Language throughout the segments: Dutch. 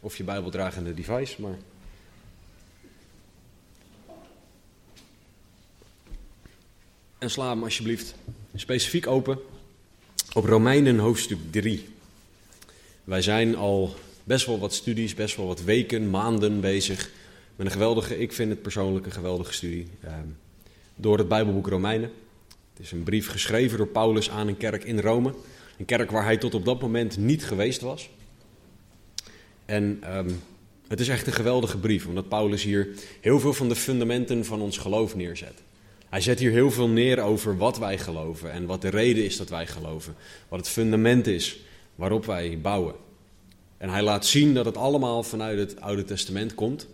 Of je Bijbeldragende device, maar. En sla hem alsjeblieft specifiek open op Romeinen hoofdstuk 3. Wij zijn al best wel wat studies, best wel wat weken, maanden bezig met een geweldige, ik vind het persoonlijk een geweldige studie, eh, door het Bijbelboek Romeinen. Het is een brief geschreven door Paulus aan een kerk in Rome. Een kerk waar hij tot op dat moment niet geweest was. En ehm, het is echt een geweldige brief, omdat Paulus hier heel veel van de fundamenten van ons geloof neerzet. Hij zet hier heel veel neer over wat wij geloven en wat de reden is dat wij geloven. Wat het fundament is waarop wij bouwen. En hij laat zien dat het allemaal vanuit het Oude Testament komt.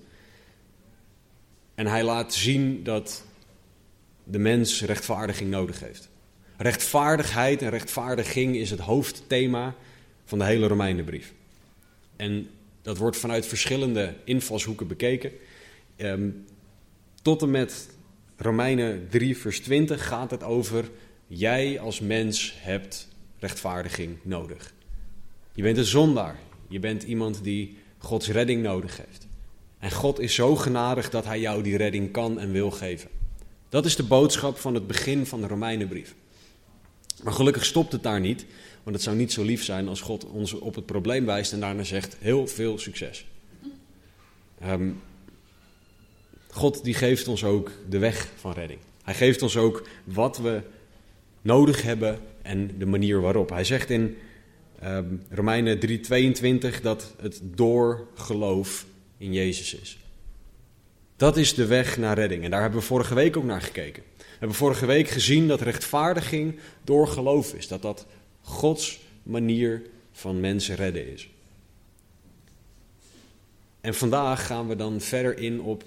En hij laat zien dat de mens rechtvaardiging nodig heeft. Rechtvaardigheid en rechtvaardiging is het hoofdthema van de hele Romeinenbrief. En dat wordt vanuit verschillende invalshoeken bekeken. Um, tot en met Romeinen 3, vers 20 gaat het over: jij als mens hebt rechtvaardiging nodig. Je bent een zondaar. Je bent iemand die Gods redding nodig heeft. En God is zo genadig dat Hij jou die redding kan en wil geven. Dat is de boodschap van het begin van de Romeinenbrief. Maar gelukkig stopt het daar niet, want het zou niet zo lief zijn als God ons op het probleem wijst en daarna zegt: heel veel succes. Um, God die geeft ons ook de weg van redding. Hij geeft ons ook wat we nodig hebben en de manier waarop. Hij zegt in um, Romeinen 3:22 dat het door geloof in Jezus is. Dat is de weg naar redding. En daar hebben we vorige week ook naar gekeken. We hebben vorige week gezien dat rechtvaardiging door geloof is. Dat dat Gods manier van mensen redden is. En vandaag gaan we dan verder in op,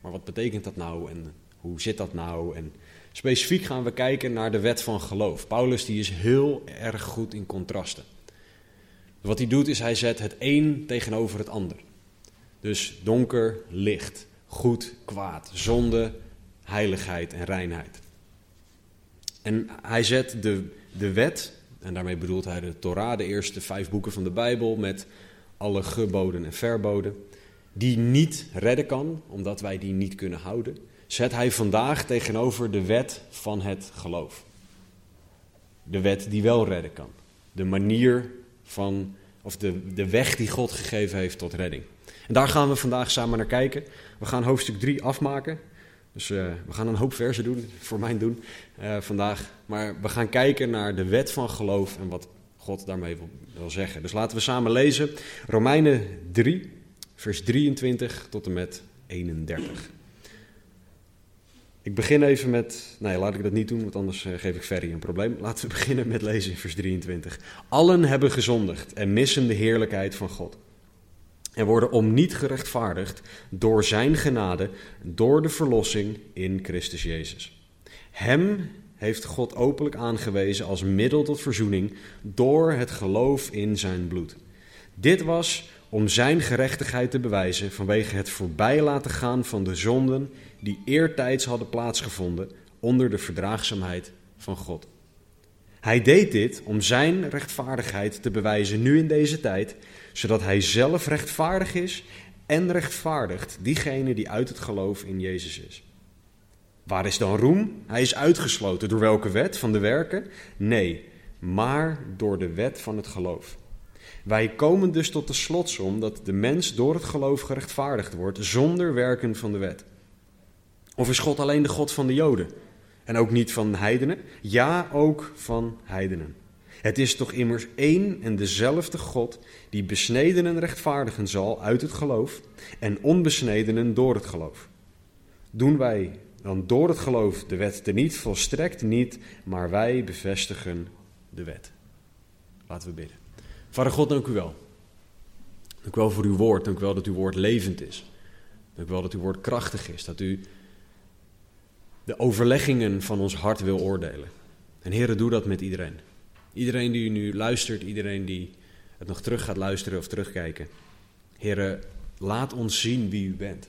maar wat betekent dat nou en hoe zit dat nou? En specifiek gaan we kijken naar de wet van geloof. Paulus die is heel erg goed in contrasten. Wat hij doet is hij zet het een tegenover het ander. Dus donker, licht, goed, kwaad, zonde, heiligheid en reinheid. En hij zet de, de wet, en daarmee bedoelt hij de Torah, de eerste vijf boeken van de Bijbel, met alle geboden en verboden, die niet redden kan, omdat wij die niet kunnen houden, zet hij vandaag tegenover de wet van het geloof. De wet die wel redden kan. De manier van, of de, de weg die God gegeven heeft tot redding. En daar gaan we vandaag samen naar kijken. We gaan hoofdstuk 3 afmaken. Dus uh, we gaan een hoop versen doen, voor mijn doen, uh, vandaag. Maar we gaan kijken naar de wet van geloof en wat God daarmee wil, wil zeggen. Dus laten we samen lezen Romeinen 3, vers 23 tot en met 31. Ik begin even met, nee laat ik dat niet doen, want anders uh, geef ik Ferry een probleem. Laten we beginnen met lezen in vers 23. Allen hebben gezondigd en missen de heerlijkheid van God en worden om niet gerechtvaardigd door zijn genade, door de verlossing in Christus Jezus. Hem heeft God openlijk aangewezen als middel tot verzoening door het geloof in zijn bloed. Dit was om zijn gerechtigheid te bewijzen vanwege het voorbij laten gaan van de zonden die eertijds hadden plaatsgevonden onder de verdraagzaamheid van God. Hij deed dit om zijn rechtvaardigheid te bewijzen nu in deze tijd, zodat hij zelf rechtvaardig is en rechtvaardigt diegene die uit het geloof in Jezus is. Waar is dan roem? Hij is uitgesloten. Door welke wet? Van de werken? Nee, maar door de wet van het geloof. Wij komen dus tot de slotsom dat de mens door het geloof gerechtvaardigd wordt zonder werken van de wet. Of is God alleen de God van de Joden en ook niet van heidenen? Ja, ook van heidenen. Het is toch immers één en dezelfde God die besnedenen rechtvaardigen zal uit het geloof en onbesnedenen door het geloof. Doen wij dan door het geloof de wet teniet? Volstrekt niet, maar wij bevestigen de wet. Laten we bidden. Vader God, dank u wel Dank u wel voor uw woord. Dank u wel dat uw woord levend is. Dank u wel dat uw woord krachtig is. Dat u de overleggingen van ons hart wil oordelen. En heren, doe dat met iedereen. Iedereen die nu luistert, iedereen die het nog terug gaat luisteren of terugkijken. Heren, laat ons zien wie u bent.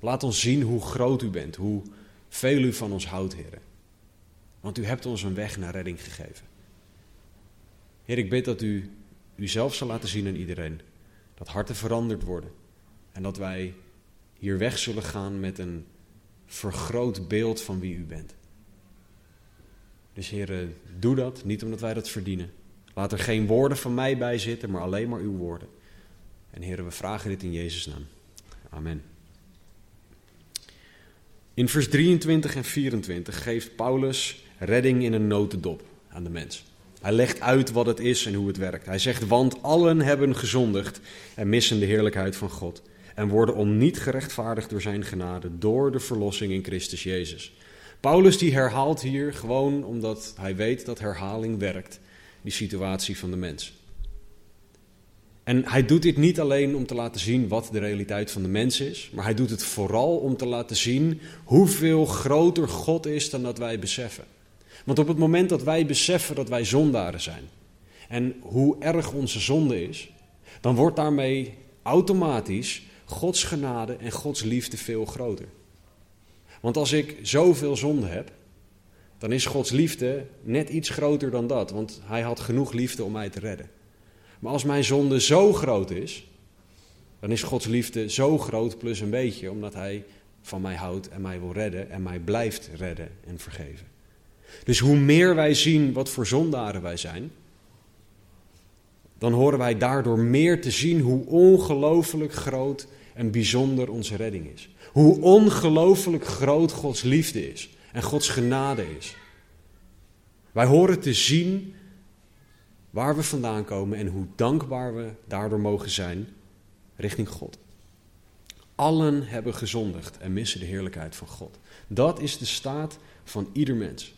Laat ons zien hoe groot u bent, hoe veel u van ons houdt, heren. Want u hebt ons een weg naar redding gegeven. Heer, ik bid dat u uzelf zal laten zien aan iedereen. Dat harten veranderd worden. En dat wij hier weg zullen gaan met een vergroot beeld van wie u bent. Dus Heer, doe dat, niet omdat wij dat verdienen. Laat er geen woorden van mij bij zitten, maar alleen maar uw woorden. En Heer, we vragen dit in Jezus' naam. Amen. In vers 23 en 24 geeft Paulus redding in een notendop aan de mens. Hij legt uit wat het is en hoe het werkt. Hij zegt, want allen hebben gezondigd en missen de heerlijkheid van God. En worden om niet gerechtvaardigd door zijn genade, door de verlossing in Christus Jezus. Paulus die herhaalt hier gewoon omdat hij weet dat herhaling werkt, die situatie van de mens. En hij doet dit niet alleen om te laten zien wat de realiteit van de mens is, maar hij doet het vooral om te laten zien hoeveel groter God is dan dat wij beseffen. Want op het moment dat wij beseffen dat wij zondaren zijn en hoe erg onze zonde is, dan wordt daarmee automatisch Gods genade en Gods liefde veel groter. Want als ik zoveel zonde heb, dan is Gods liefde net iets groter dan dat, want Hij had genoeg liefde om mij te redden. Maar als mijn zonde zo groot is, dan is Gods liefde zo groot plus een beetje, omdat Hij van mij houdt en mij wil redden en mij blijft redden en vergeven. Dus hoe meer wij zien wat voor zondaren wij zijn, dan horen wij daardoor meer te zien hoe ongelooflijk groot en bijzonder onze redding is. Hoe ongelooflijk groot Gods liefde is en Gods genade is. Wij horen te zien waar we vandaan komen en hoe dankbaar we daardoor mogen zijn richting God. Allen hebben gezondigd en missen de heerlijkheid van God. Dat is de staat van ieder mens.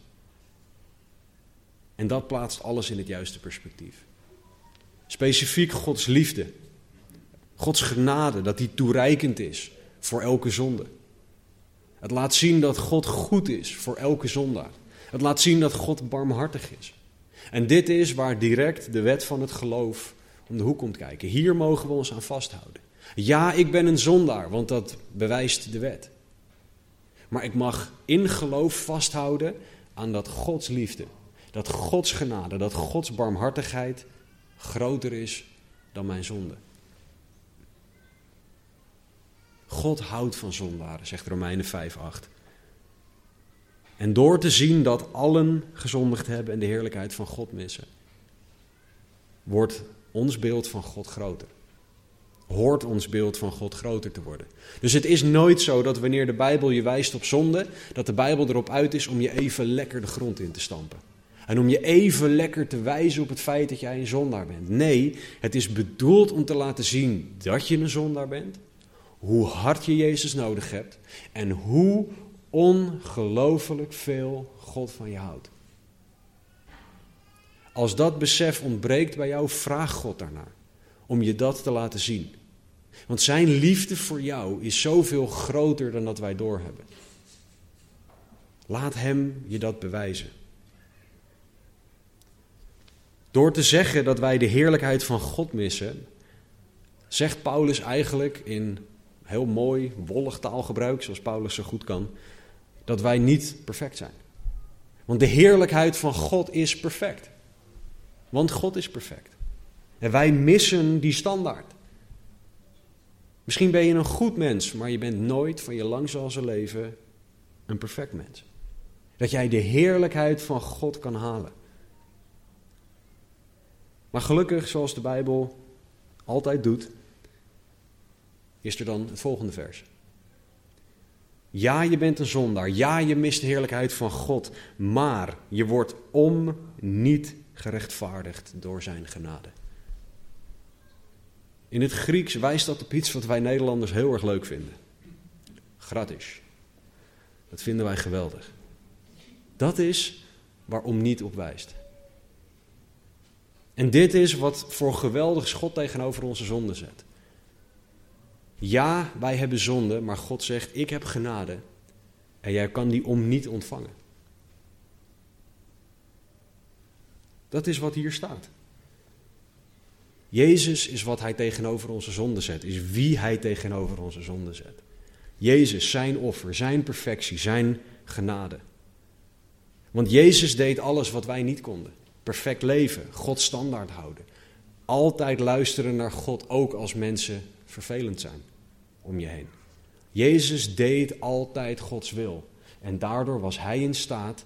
En dat plaatst alles in het juiste perspectief. Specifiek Gods liefde, Gods genade, dat die toereikend is voor elke zonde. Het laat zien dat God goed is voor elke zondaar. Het laat zien dat God barmhartig is. En dit is waar direct de wet van het geloof om de hoek komt kijken. Hier mogen we ons aan vasthouden. Ja, ik ben een zondaar, want dat bewijst de wet. Maar ik mag in geloof vasthouden aan dat Gods liefde, dat Gods genade, dat Gods barmhartigheid groter is dan mijn zonde. God houdt van zondaren, zegt Romeinen 5:8. En door te zien dat allen gezondigd hebben en de heerlijkheid van God missen, wordt ons beeld van God groter. Hoort ons beeld van God groter te worden. Dus het is nooit zo dat wanneer de Bijbel je wijst op zonde, dat de Bijbel erop uit is om je even lekker de grond in te stampen. En om je even lekker te wijzen op het feit dat jij een zondaar bent. Nee, het is bedoeld om te laten zien dat je een zondaar bent, hoe hard je Jezus nodig hebt en hoe ongelooflijk veel God van je houdt. Als dat besef ontbreekt bij jou, vraag God daarnaar om je dat te laten zien. Want zijn liefde voor jou is zoveel groter dan dat wij doorhebben. Laat Hem je dat bewijzen. Door te zeggen dat wij de heerlijkheid van God missen, zegt Paulus eigenlijk in heel mooi, wollig taalgebruik, zoals Paulus zo goed kan, dat wij niet perfect zijn. Want de heerlijkheid van God is perfect. Want God is perfect. En wij missen die standaard. Misschien ben je een goed mens, maar je bent nooit van je langzame leven een perfect mens. Dat jij de heerlijkheid van God kan halen. Maar gelukkig, zoals de Bijbel altijd doet, is er dan het volgende vers. Ja, je bent een zondaar. Ja, je mist de heerlijkheid van God. Maar je wordt om niet gerechtvaardigd door zijn genade. In het Grieks wijst dat op iets wat wij Nederlanders heel erg leuk vinden. Gratis. Dat vinden wij geweldig. Dat is waarom niet op wijst. En dit is wat voor geweldig God tegenover onze zonde zet. Ja, wij hebben zonde, maar God zegt: Ik heb genade. En jij kan die om niet ontvangen. Dat is wat hier staat. Jezus is wat hij tegenover onze zonde zet, is wie hij tegenover onze zonde zet. Jezus, zijn offer, zijn perfectie, zijn genade. Want Jezus deed alles wat wij niet konden. Perfect leven, God standaard houden. Altijd luisteren naar God, ook als mensen vervelend zijn om je heen. Jezus deed altijd Gods wil. En daardoor was hij in staat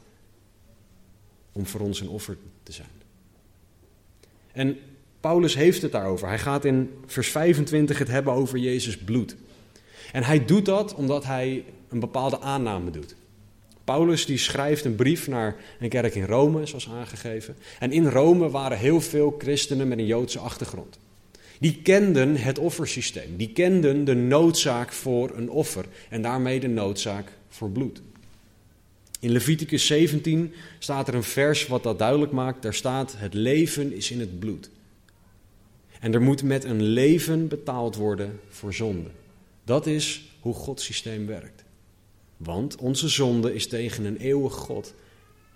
om voor ons een offer te zijn. En Paulus heeft het daarover. Hij gaat in vers 25 het hebben over Jezus bloed. En hij doet dat omdat hij een bepaalde aanname doet. Paulus die schrijft een brief naar een kerk in Rome, zoals aangegeven. En in Rome waren heel veel christenen met een Joodse achtergrond. Die kenden het offersysteem. Die kenden de noodzaak voor een offer en daarmee de noodzaak voor bloed. In Leviticus 17 staat er een vers wat dat duidelijk maakt. Daar staat: Het leven is in het bloed. En er moet met een leven betaald worden voor zonde. Dat is hoe Gods systeem werkt. Want onze zonde is tegen een eeuwig God.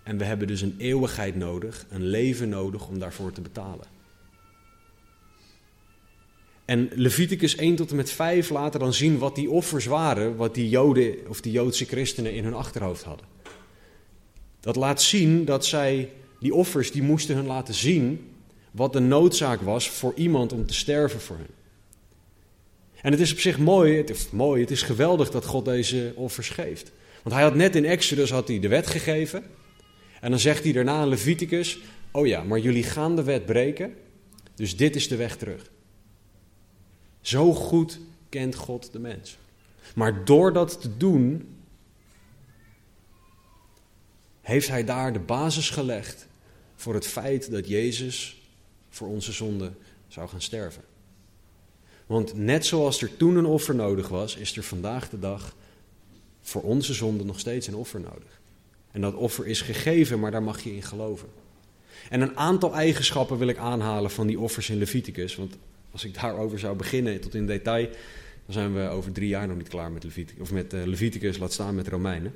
En we hebben dus een eeuwigheid nodig, een leven nodig om daarvoor te betalen. En Leviticus 1 tot en met 5 laten dan zien wat die offers waren, wat die Joden of die Joodse christenen in hun achterhoofd hadden. Dat laat zien dat zij, die offers, die moesten hun laten zien wat de noodzaak was voor iemand om te sterven voor hen. En het is op zich mooi, het is, mooi, het is geweldig dat God deze offers geeft. Want hij had net in Exodus had hij de wet gegeven. En dan zegt hij daarna in Leviticus, oh ja, maar jullie gaan de wet breken, dus dit is de weg terug. Zo goed kent God de mens. Maar door dat te doen, heeft hij daar de basis gelegd voor het feit dat Jezus voor onze zonde zou gaan sterven. Want net zoals er toen een offer nodig was, is er vandaag de dag voor onze zonde nog steeds een offer nodig. En dat offer is gegeven, maar daar mag je in geloven. En een aantal eigenschappen wil ik aanhalen van die offers in Leviticus. Want als ik daarover zou beginnen tot in detail, dan zijn we over drie jaar nog niet klaar met Leviticus. Of met uh, Leviticus, laat staan met Romeinen.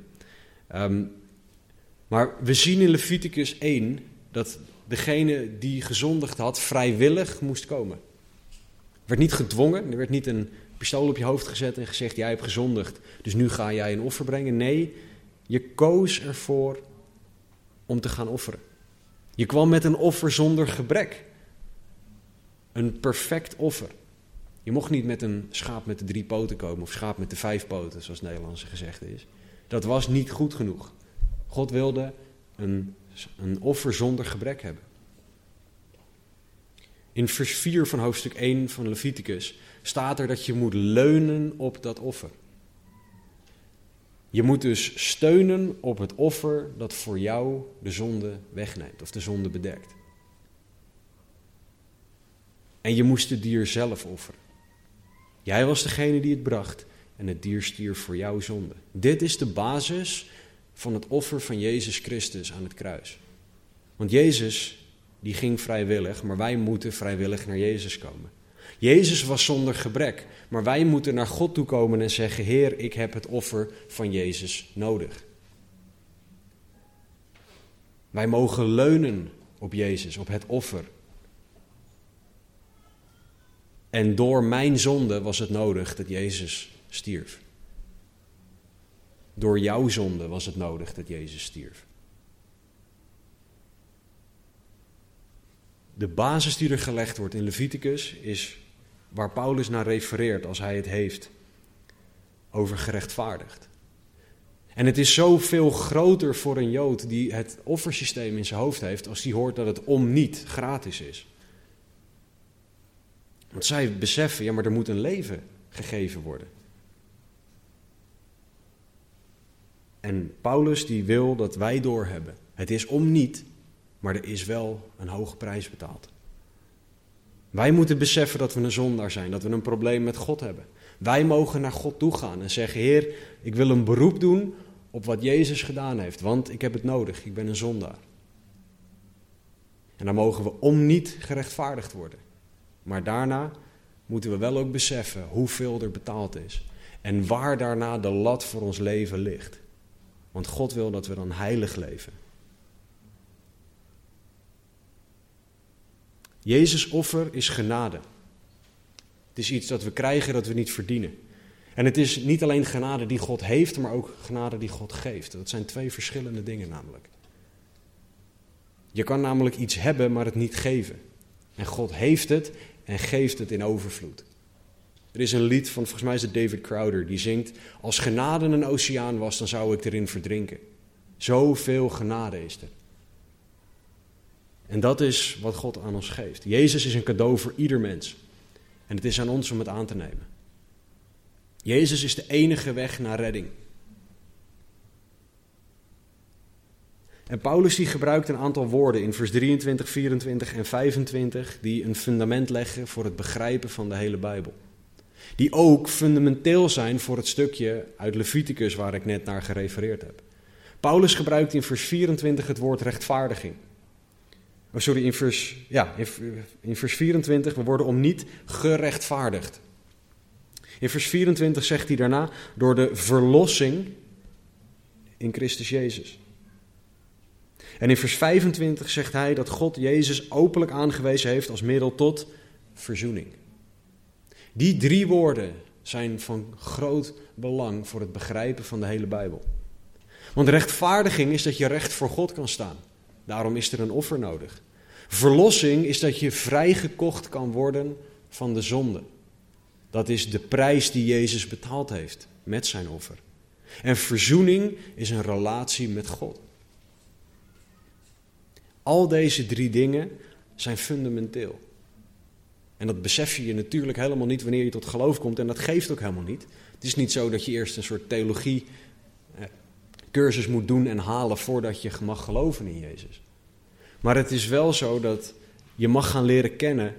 Um, maar we zien in Leviticus 1 dat degene die gezondigd had vrijwillig moest komen. Er werd niet gedwongen, er werd niet een pistool op je hoofd gezet en gezegd: Jij hebt gezondigd, dus nu ga jij een offer brengen. Nee, je koos ervoor om te gaan offeren. Je kwam met een offer zonder gebrek. Een perfect offer. Je mocht niet met een schaap met de drie poten komen of schaap met de vijf poten, zoals Nederlandse gezegd is. Dat was niet goed genoeg. God wilde een, een offer zonder gebrek hebben. In vers 4 van hoofdstuk 1 van Leviticus staat er dat je moet leunen op dat offer. Je moet dus steunen op het offer dat voor jou de zonde wegneemt of de zonde bedekt. En je moest het dier zelf offeren. Jij was degene die het bracht en het dier stierf voor jouw zonde. Dit is de basis van het offer van Jezus Christus aan het kruis. Want Jezus, die ging vrijwillig, maar wij moeten vrijwillig naar Jezus komen. Jezus was zonder gebrek, maar wij moeten naar God toe komen en zeggen: Heer, ik heb het offer van Jezus nodig. Wij mogen leunen op Jezus, op het offer. En door mijn zonde was het nodig dat Jezus stierf. Door jouw zonde was het nodig dat Jezus stierf. De basis die er gelegd wordt in Leviticus is waar Paulus naar refereert als hij het heeft over gerechtvaardigd. En het is zoveel groter voor een Jood die het offersysteem in zijn hoofd heeft als die hoort dat het om niet gratis is. Want zij beseffen, ja maar er moet een leven gegeven worden. En Paulus die wil dat wij doorhebben. Het is om niet, maar er is wel een hoge prijs betaald. Wij moeten beseffen dat we een zondaar zijn, dat we een probleem met God hebben. Wij mogen naar God toe gaan en zeggen: Heer, ik wil een beroep doen op wat Jezus gedaan heeft, want ik heb het nodig, ik ben een zondaar. En dan mogen we om niet gerechtvaardigd worden. Maar daarna moeten we wel ook beseffen hoeveel er betaald is. En waar daarna de lat voor ons leven ligt. Want God wil dat we dan heilig leven. Jezus' offer is genade. Het is iets dat we krijgen dat we niet verdienen. En het is niet alleen genade die God heeft, maar ook genade die God geeft. Dat zijn twee verschillende dingen namelijk. Je kan namelijk iets hebben, maar het niet geven. En God heeft het en geeft het in overvloed. Er is een lied van, volgens mij is het David Crowder, die zingt: Als genade een oceaan was, dan zou ik erin verdrinken. Zoveel genade is er. En dat is wat God aan ons geeft. Jezus is een cadeau voor ieder mens. En het is aan ons om het aan te nemen. Jezus is de enige weg naar redding. En Paulus die gebruikt een aantal woorden in vers 23, 24 en 25 die een fundament leggen voor het begrijpen van de hele Bijbel. Die ook fundamenteel zijn voor het stukje uit Leviticus waar ik net naar gerefereerd heb. Paulus gebruikt in vers 24 het woord rechtvaardiging. Oh, sorry, in vers, ja, in, in vers 24, we worden om niet gerechtvaardigd. In vers 24 zegt hij daarna, door de verlossing in Christus Jezus. En in vers 25 zegt hij dat God Jezus openlijk aangewezen heeft als middel tot verzoening. Die drie woorden zijn van groot belang voor het begrijpen van de hele Bijbel. Want rechtvaardiging is dat je recht voor God kan staan. Daarom is er een offer nodig. Verlossing is dat je vrijgekocht kan worden van de zonde. Dat is de prijs die Jezus betaald heeft met zijn offer. En verzoening is een relatie met God. Al deze drie dingen zijn fundamenteel. En dat besef je je natuurlijk helemaal niet wanneer je tot geloof komt. En dat geeft ook helemaal niet. Het is niet zo dat je eerst een soort theologie eh, cursus moet doen en halen voordat je mag geloven in Jezus. Maar het is wel zo dat je mag gaan leren kennen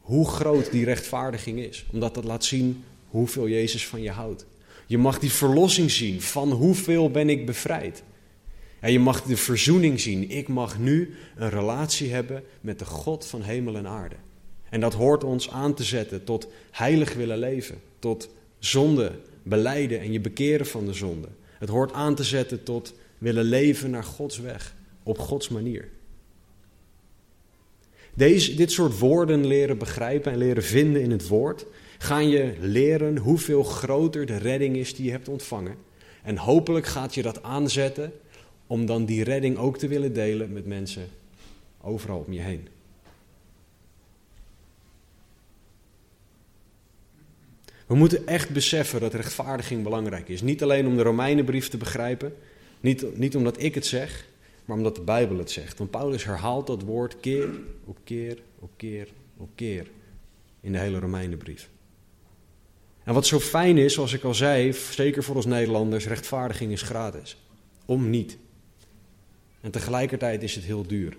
hoe groot die rechtvaardiging is. Omdat dat laat zien hoeveel Jezus van je houdt. Je mag die verlossing zien van hoeveel ben ik bevrijd. En je mag de verzoening zien. Ik mag nu een relatie hebben met de God van hemel en aarde. En dat hoort ons aan te zetten tot heilig willen leven, tot zonde beleiden en je bekeren van de zonde. Het hoort aan te zetten tot willen leven naar Gods weg, op Gods manier. Deze, dit soort woorden leren begrijpen en leren vinden in het woord, gaan je leren hoeveel groter de redding is die je hebt ontvangen. En hopelijk gaat je dat aanzetten om dan die redding ook te willen delen met mensen overal om je heen. We moeten echt beseffen dat rechtvaardiging belangrijk is. Niet alleen om de Romeinenbrief te begrijpen, niet, niet omdat ik het zeg, maar omdat de Bijbel het zegt. Want Paulus herhaalt dat woord keer op keer op keer op keer in de hele Romeinenbrief. En wat zo fijn is, zoals ik al zei, zeker voor ons Nederlanders, rechtvaardiging is gratis. Om niet. En tegelijkertijd is het heel duur.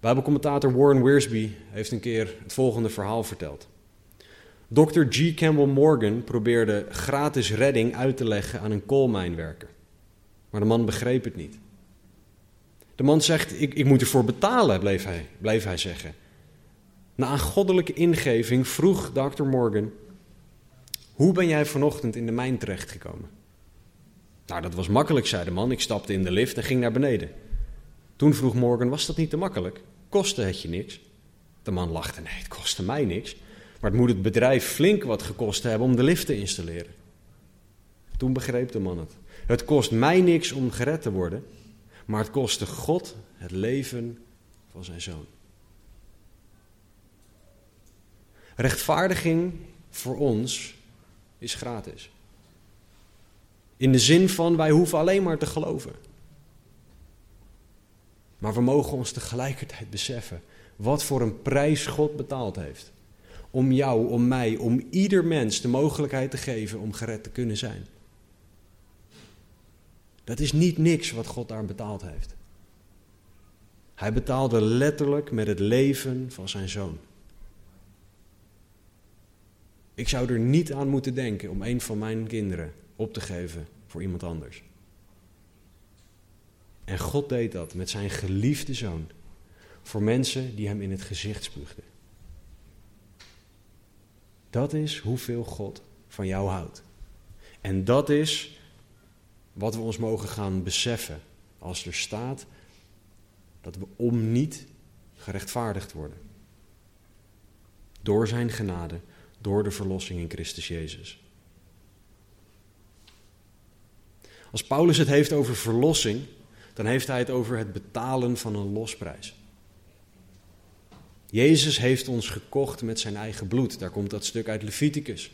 Bijbelcommentator Warren Wiersbe heeft een keer het volgende verhaal verteld. Dr. G. Campbell Morgan probeerde gratis redding uit te leggen aan een koolmijnwerker. Maar de man begreep het niet. De man zegt: Ik, ik moet ervoor betalen, bleef hij, bleef hij zeggen. Na een goddelijke ingeving vroeg Dr. Morgan: Hoe ben jij vanochtend in de mijn terechtgekomen? Nou, dat was makkelijk, zei de man. Ik stapte in de lift en ging naar beneden. Toen vroeg Morgan: Was dat niet te makkelijk? Kostte het je niks? De man lachte: Nee, het kostte mij niks. Maar het moet het bedrijf flink wat gekost hebben om de lift te installeren. Toen begreep de man het. Het kost mij niks om gered te worden, maar het kostte God het leven van zijn zoon. Rechtvaardiging voor ons is gratis. In de zin van wij hoeven alleen maar te geloven. Maar we mogen ons tegelijkertijd beseffen wat voor een prijs God betaald heeft. Om jou, om mij, om ieder mens de mogelijkheid te geven om gered te kunnen zijn. Dat is niet niks wat God daar betaald heeft. Hij betaalde letterlijk met het leven van zijn zoon. Ik zou er niet aan moeten denken om een van mijn kinderen op te geven voor iemand anders. En God deed dat met zijn geliefde zoon voor mensen die hem in het gezicht spuugden. Dat is hoeveel God van jou houdt. En dat is wat we ons mogen gaan beseffen als er staat dat we om niet gerechtvaardigd worden. Door zijn genade, door de verlossing in Christus Jezus. Als Paulus het heeft over verlossing, dan heeft hij het over het betalen van een losprijs. Jezus heeft ons gekocht met zijn eigen bloed. Daar komt dat stuk uit Leviticus.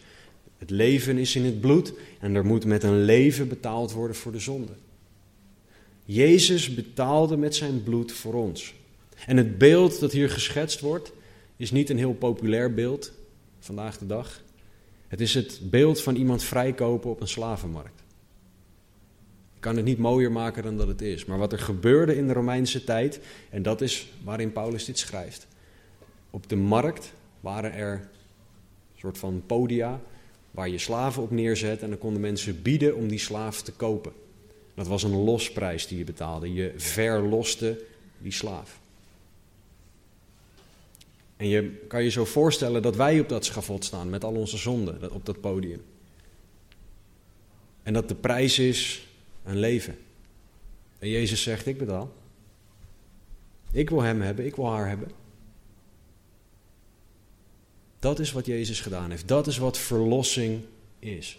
Het leven is in het bloed en er moet met een leven betaald worden voor de zonde. Jezus betaalde met zijn bloed voor ons. En het beeld dat hier geschetst wordt, is niet een heel populair beeld vandaag de dag. Het is het beeld van iemand vrijkopen op een slavenmarkt. Kan het niet mooier maken dan dat het is. Maar wat er gebeurde in de Romeinse tijd, en dat is waarin Paulus dit schrijft. Op de markt waren er een soort van podia waar je slaven op neerzet en dan konden mensen bieden om die slaaf te kopen. Dat was een losprijs die je betaalde. Je verloste die slaaf. En je kan je zo voorstellen dat wij op dat schavot staan met al onze zonden op dat podium. En dat de prijs is een leven. En Jezus zegt: Ik betaal. Ik wil hem hebben, ik wil haar hebben. Dat is wat Jezus gedaan heeft. Dat is wat verlossing is.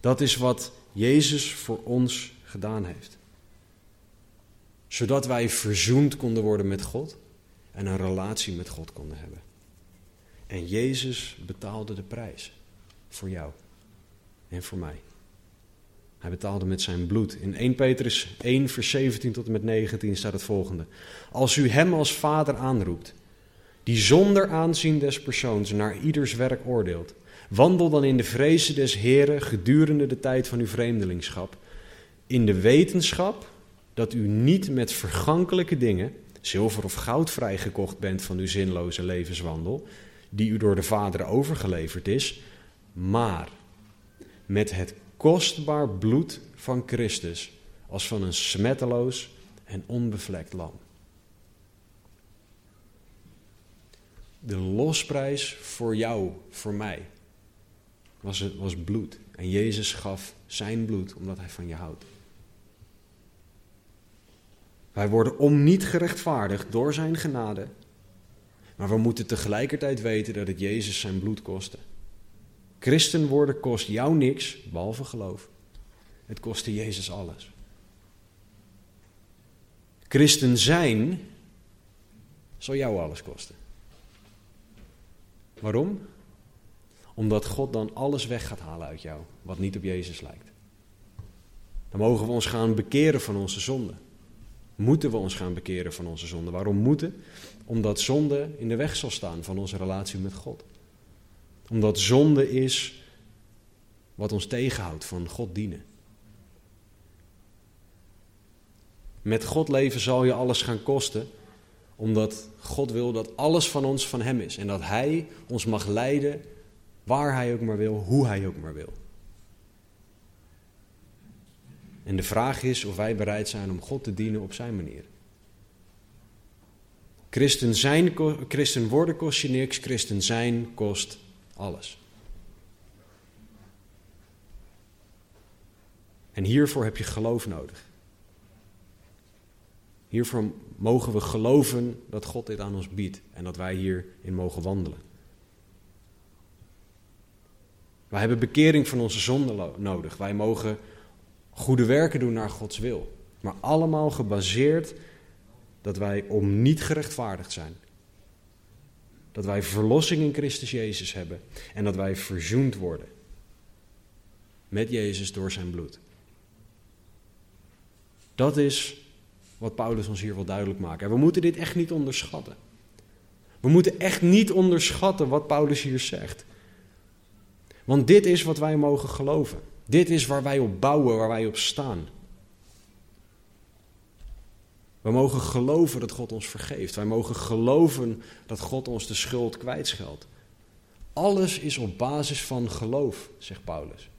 Dat is wat Jezus voor ons gedaan heeft. Zodat wij verzoend konden worden met God en een relatie met God konden hebben. En Jezus betaalde de prijs voor jou en voor mij. Hij betaalde met zijn bloed. In 1 Petrus 1, vers 17 tot en met 19 staat het volgende. Als u hem als vader aanroept, die zonder aanzien des persoons naar ieders werk oordeelt, wandel dan in de vrezen des Heren gedurende de tijd van uw vreemdelingschap, in de wetenschap dat u niet met vergankelijke dingen, zilver of goud vrijgekocht bent van uw zinloze levenswandel, die u door de Vader overgeleverd is, maar met het kostbaar bloed van Christus als van een smetteloos en onbevlekt lam. De losprijs voor jou, voor mij, was, het, was bloed. En Jezus gaf zijn bloed omdat hij van je houdt. Wij worden om niet gerechtvaardigd door zijn genade. Maar we moeten tegelijkertijd weten dat het Jezus zijn bloed kostte. Christen worden kost jou niks, behalve geloof. Het kostte Jezus alles. Christen zijn zal jou alles kosten. Waarom? Omdat God dan alles weg gaat halen uit jou, wat niet op Jezus lijkt. Dan mogen we ons gaan bekeren van onze zonde. Moeten we ons gaan bekeren van onze zonde. Waarom moeten? Omdat zonde in de weg zal staan van onze relatie met God. Omdat zonde is wat ons tegenhoudt van God dienen. Met God leven zal je alles gaan kosten, omdat God wil dat alles van ons van Hem is. En dat Hij ons mag leiden waar Hij ook maar wil, hoe Hij ook maar wil. En de vraag is of wij bereid zijn om God te dienen op Zijn manier. Christen, zijn, christen worden kost je niks, christen zijn kost alles. En hiervoor heb je geloof nodig. Hiervoor mogen we geloven dat God dit aan ons biedt en dat wij hierin mogen wandelen. Wij hebben bekering van onze zonde nodig. Wij mogen goede werken doen naar Gods wil. Maar allemaal gebaseerd dat wij om niet gerechtvaardigd zijn. Dat wij verlossing in Christus Jezus hebben en dat wij verzoend worden met Jezus door zijn bloed. Dat is wat Paulus ons hier wil duidelijk maken. En we moeten dit echt niet onderschatten. We moeten echt niet onderschatten wat Paulus hier zegt. Want dit is wat wij mogen geloven. Dit is waar wij op bouwen, waar wij op staan. We mogen geloven dat God ons vergeeft. Wij mogen geloven dat God ons de schuld kwijtscheldt. Alles is op basis van geloof, zegt Paulus.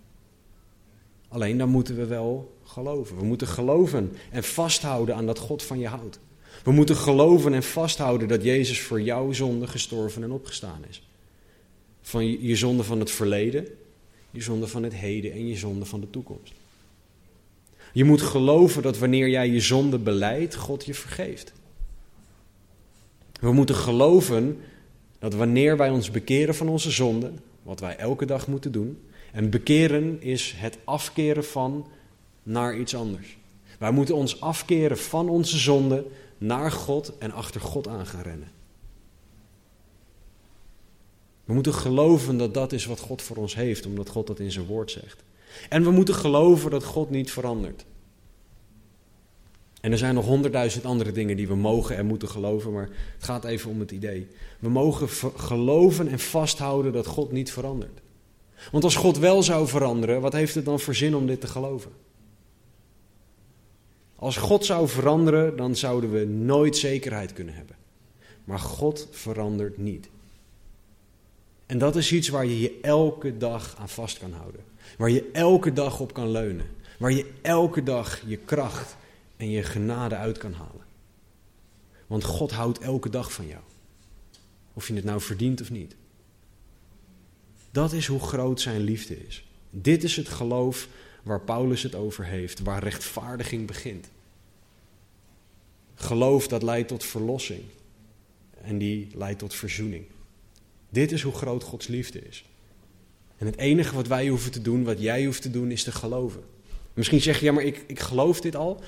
Alleen dan moeten we wel geloven. We moeten geloven en vasthouden aan dat God van je houdt. We moeten geloven en vasthouden dat Jezus voor jouw zonde gestorven en opgestaan is. Van je, je zonde van het verleden, je zonde van het heden en je zonde van de toekomst. Je moet geloven dat wanneer jij je zonde beleidt, God je vergeeft. We moeten geloven dat wanneer wij ons bekeren van onze zonde, wat wij elke dag moeten doen, en bekeren is het afkeren van naar iets anders. Wij moeten ons afkeren van onze zonde naar God en achter God aan gaan rennen. We moeten geloven dat dat is wat God voor ons heeft, omdat God dat in zijn woord zegt. En we moeten geloven dat God niet verandert. En er zijn nog honderdduizend andere dingen die we mogen en moeten geloven, maar het gaat even om het idee. We mogen geloven en vasthouden dat God niet verandert. Want als God wel zou veranderen, wat heeft het dan voor zin om dit te geloven? Als God zou veranderen, dan zouden we nooit zekerheid kunnen hebben. Maar God verandert niet. En dat is iets waar je je elke dag aan vast kan houden. Waar je elke dag op kan leunen. Waar je elke dag je kracht en je genade uit kan halen. Want God houdt elke dag van jou. Of je het nou verdient of niet. Dat is hoe groot zijn liefde is. Dit is het geloof waar Paulus het over heeft, waar rechtvaardiging begint. Geloof dat leidt tot verlossing en die leidt tot verzoening. Dit is hoe groot Gods liefde is. En het enige wat wij hoeven te doen, wat jij hoeft te doen, is te geloven. Misschien zeg je, ja, maar ik, ik geloof dit al.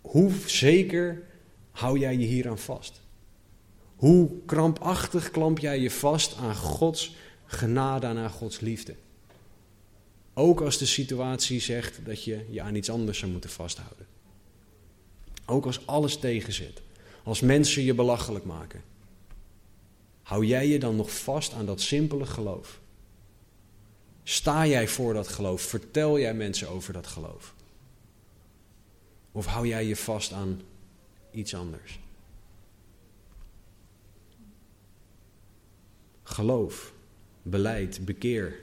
Hoe zeker hou jij je hieraan vast? Hoe krampachtig klamp jij je vast aan Gods genade en aan Gods liefde? Ook als de situatie zegt dat je je aan iets anders zou moeten vasthouden. Ook als alles tegenzit. Als mensen je belachelijk maken. Hou jij je dan nog vast aan dat simpele geloof? Sta jij voor dat geloof? Vertel jij mensen over dat geloof? Of hou jij je vast aan iets anders? Geloof, beleid, bekeer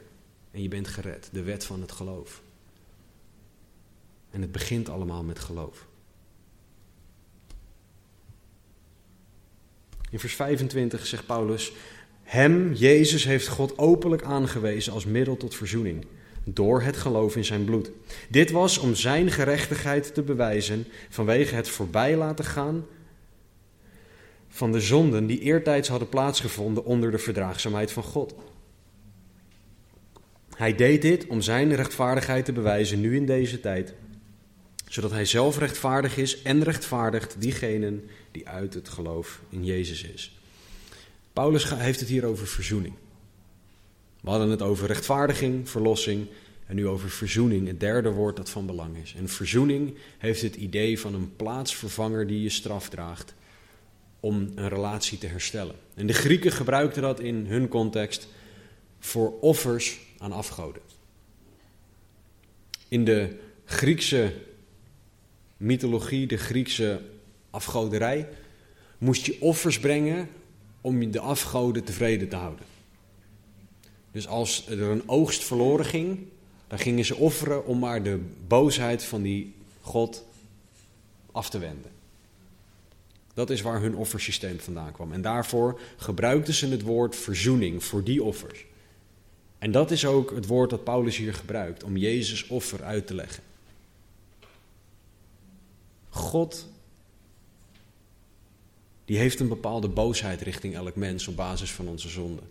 en je bent gered. De wet van het geloof. En het begint allemaal met geloof. In vers 25 zegt Paulus: Hem, Jezus, heeft God openlijk aangewezen als middel tot verzoening door het geloof in zijn bloed. Dit was om zijn gerechtigheid te bewijzen vanwege het voorbij laten gaan van de zonden die eertijds hadden plaatsgevonden onder de verdraagzaamheid van God. Hij deed dit om zijn rechtvaardigheid te bewijzen nu in deze tijd, zodat hij zelf rechtvaardig is en rechtvaardigt diegenen die uit het geloof in Jezus is. Paulus heeft het hier over verzoening. We hadden het over rechtvaardiging, verlossing en nu over verzoening, het derde woord dat van belang is. En verzoening heeft het idee van een plaatsvervanger die je straf draagt om een relatie te herstellen. En de Grieken gebruikten dat in hun context voor offers aan afgoden. In de Griekse mythologie, de Griekse afgoderij, moest je offers brengen om de afgoden tevreden te houden. Dus als er een oogst verloren ging, dan gingen ze offeren om maar de boosheid van die God af te wenden. Dat is waar hun offersysteem vandaan kwam. En daarvoor gebruikten ze het woord verzoening voor die offers. En dat is ook het woord dat Paulus hier gebruikt om Jezus offer uit te leggen. God, die heeft een bepaalde boosheid richting elk mens op basis van onze zonde.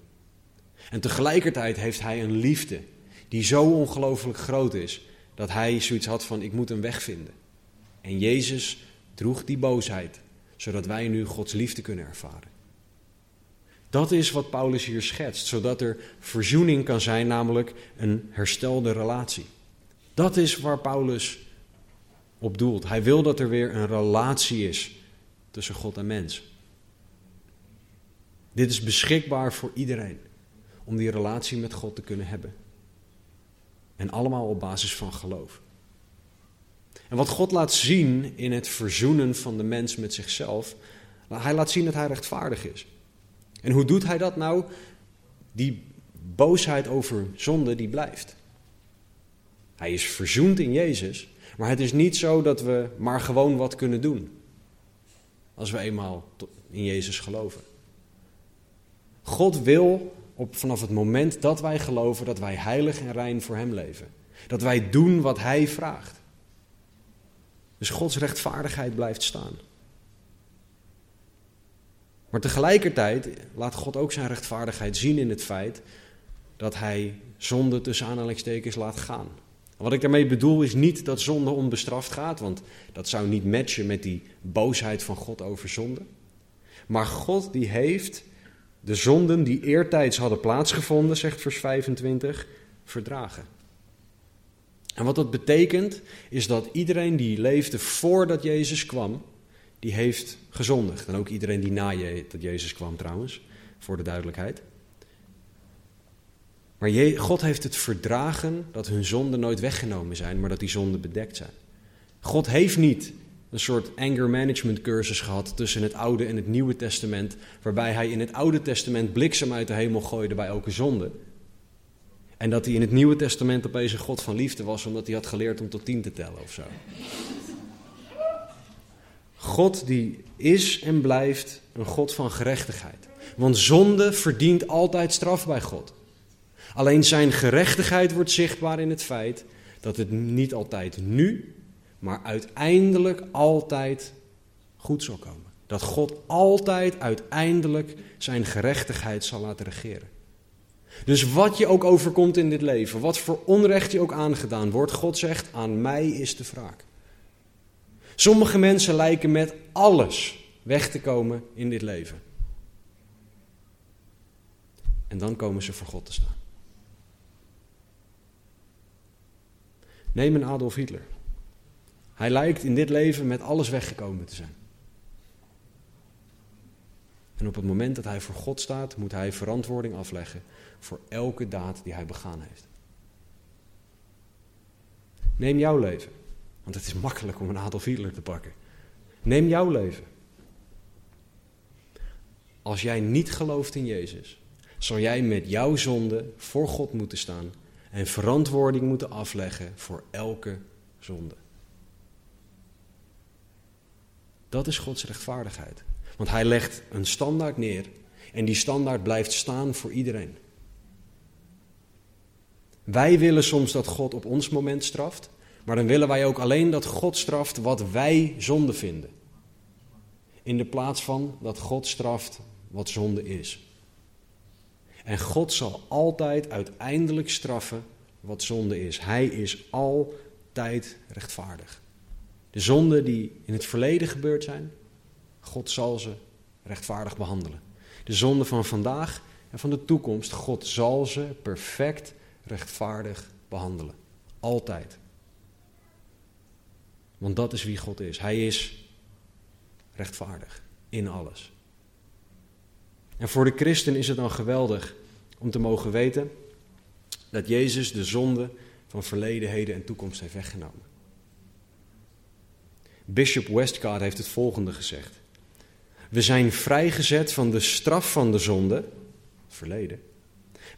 En tegelijkertijd heeft hij een liefde die zo ongelooflijk groot is dat hij zoiets had van ik moet een weg vinden. En Jezus droeg die boosheid, zodat wij nu Gods liefde kunnen ervaren. Dat is wat Paulus hier schetst, zodat er verzoening kan zijn, namelijk een herstelde relatie. Dat is waar Paulus op. Hij wil dat er weer een relatie is tussen God en mens. Dit is beschikbaar voor iedereen om die relatie met God te kunnen hebben. En allemaal op basis van geloof. En wat God laat zien in het verzoenen van de mens met zichzelf, hij laat zien dat hij rechtvaardig is. En hoe doet hij dat nou? Die boosheid over zonde, die blijft. Hij is verzoend in Jezus, maar het is niet zo dat we maar gewoon wat kunnen doen. Als we eenmaal in Jezus geloven. God wil op, vanaf het moment dat wij geloven dat wij heilig en rein voor Hem leven. Dat wij doen wat Hij vraagt. Dus Gods rechtvaardigheid blijft staan. Maar tegelijkertijd laat God ook zijn rechtvaardigheid zien in het feit dat Hij zonde tussen aanhalingstekens laat gaan. Wat ik daarmee bedoel is niet dat zonde onbestraft gaat, want dat zou niet matchen met die boosheid van God over zonde. Maar God die heeft de zonden die eertijds hadden plaatsgevonden, zegt vers 25, verdragen. En wat dat betekent, is dat iedereen die leefde voordat Jezus kwam, die heeft gezondigd. En ook iedereen die na je, dat Jezus kwam trouwens, voor de duidelijkheid. Maar God heeft het verdragen dat hun zonden nooit weggenomen zijn, maar dat die zonden bedekt zijn. God heeft niet een soort anger management cursus gehad tussen het Oude en het Nieuwe Testament, waarbij hij in het Oude Testament bliksem uit de hemel gooide bij elke zonde. En dat hij in het Nieuwe Testament opeens een God van liefde was, omdat hij had geleerd om tot tien te tellen of zo. God die is en blijft een God van gerechtigheid. Want zonde verdient altijd straf bij God. Alleen zijn gerechtigheid wordt zichtbaar in het feit dat het niet altijd nu, maar uiteindelijk altijd goed zal komen. Dat God altijd uiteindelijk zijn gerechtigheid zal laten regeren. Dus wat je ook overkomt in dit leven, wat voor onrecht je ook aangedaan wordt, God zegt: aan mij is de wraak. Sommige mensen lijken met alles weg te komen in dit leven. En dan komen ze voor God te staan. Neem een Adolf Hitler. Hij lijkt in dit leven met alles weggekomen te zijn. En op het moment dat hij voor God staat, moet hij verantwoording afleggen voor elke daad die hij begaan heeft. Neem jouw leven. Want het is makkelijk om een Adolf Hitler te pakken. Neem jouw leven. Als jij niet gelooft in Jezus, zal jij met jouw zonde voor God moeten staan en verantwoording moeten afleggen voor elke zonde. Dat is Gods rechtvaardigheid. Want Hij legt een standaard neer en die standaard blijft staan voor iedereen. Wij willen soms dat God op ons moment straft, maar dan willen wij ook alleen dat God straft wat wij zonde vinden. In de plaats van dat God straft wat zonde is. En God zal altijd uiteindelijk straffen wat zonde is. Hij is altijd rechtvaardig. De zonden die in het verleden gebeurd zijn, God zal ze rechtvaardig behandelen. De zonden van vandaag en van de toekomst, God zal ze perfect rechtvaardig behandelen. Altijd. Want dat is wie God is. Hij is rechtvaardig in alles. En voor de christen is het dan geweldig om te mogen weten dat Jezus de zonde van verleden, heden en toekomst heeft weggenomen. Bishop Westcott heeft het volgende gezegd. We zijn vrijgezet van de straf van de zonde, verleden.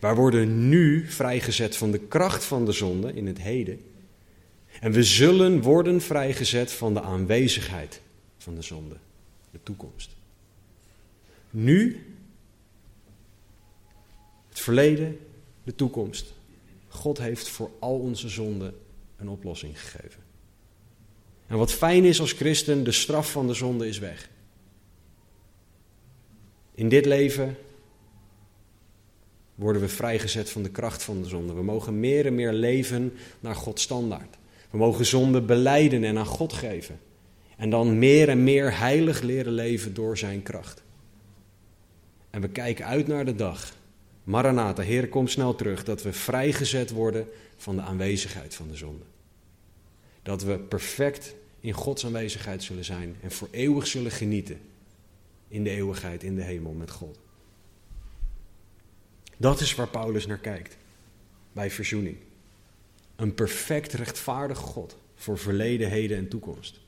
Wij worden nu vrijgezet van de kracht van de zonde in het heden. En we zullen worden vrijgezet van de aanwezigheid van de zonde, de toekomst. Nu, het verleden, de toekomst. God heeft voor al onze zonden een oplossing gegeven. En wat fijn is als christen, de straf van de zonde is weg. In dit leven worden we vrijgezet van de kracht van de zonde. We mogen meer en meer leven naar Gods standaard. We mogen zonde beleiden en aan God geven. En dan meer en meer heilig leren leven door zijn kracht. En we kijken uit naar de dag. Maranatha, Heer, kom snel terug. Dat we vrijgezet worden van de aanwezigheid van de zonde. Dat we perfect in Gods aanwezigheid zullen zijn en voor eeuwig zullen genieten in de eeuwigheid, in de hemel met God. Dat is waar Paulus naar kijkt bij verzoening. Een perfect rechtvaardig God voor verleden, heden en toekomst.